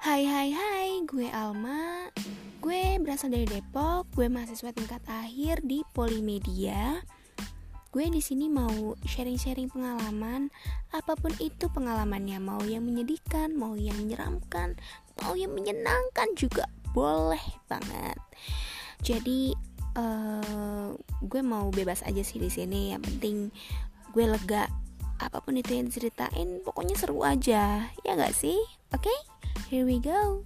Hai hai hai, gue Alma. Gue berasal dari Depok. Gue mahasiswa tingkat akhir di Polimedia. Gue di sini mau sharing-sharing pengalaman, apa pun itu pengalamannya, mau yang menyedihkan, mau yang menyeramkan, mau yang menyenangkan juga boleh banget. Jadi uh, gue mau bebas aja sih di sini. Yang penting gue lega. Apa pun itu yang diceritain, pokoknya seru aja. Ya gak sih? Oke? Okay? Here we go.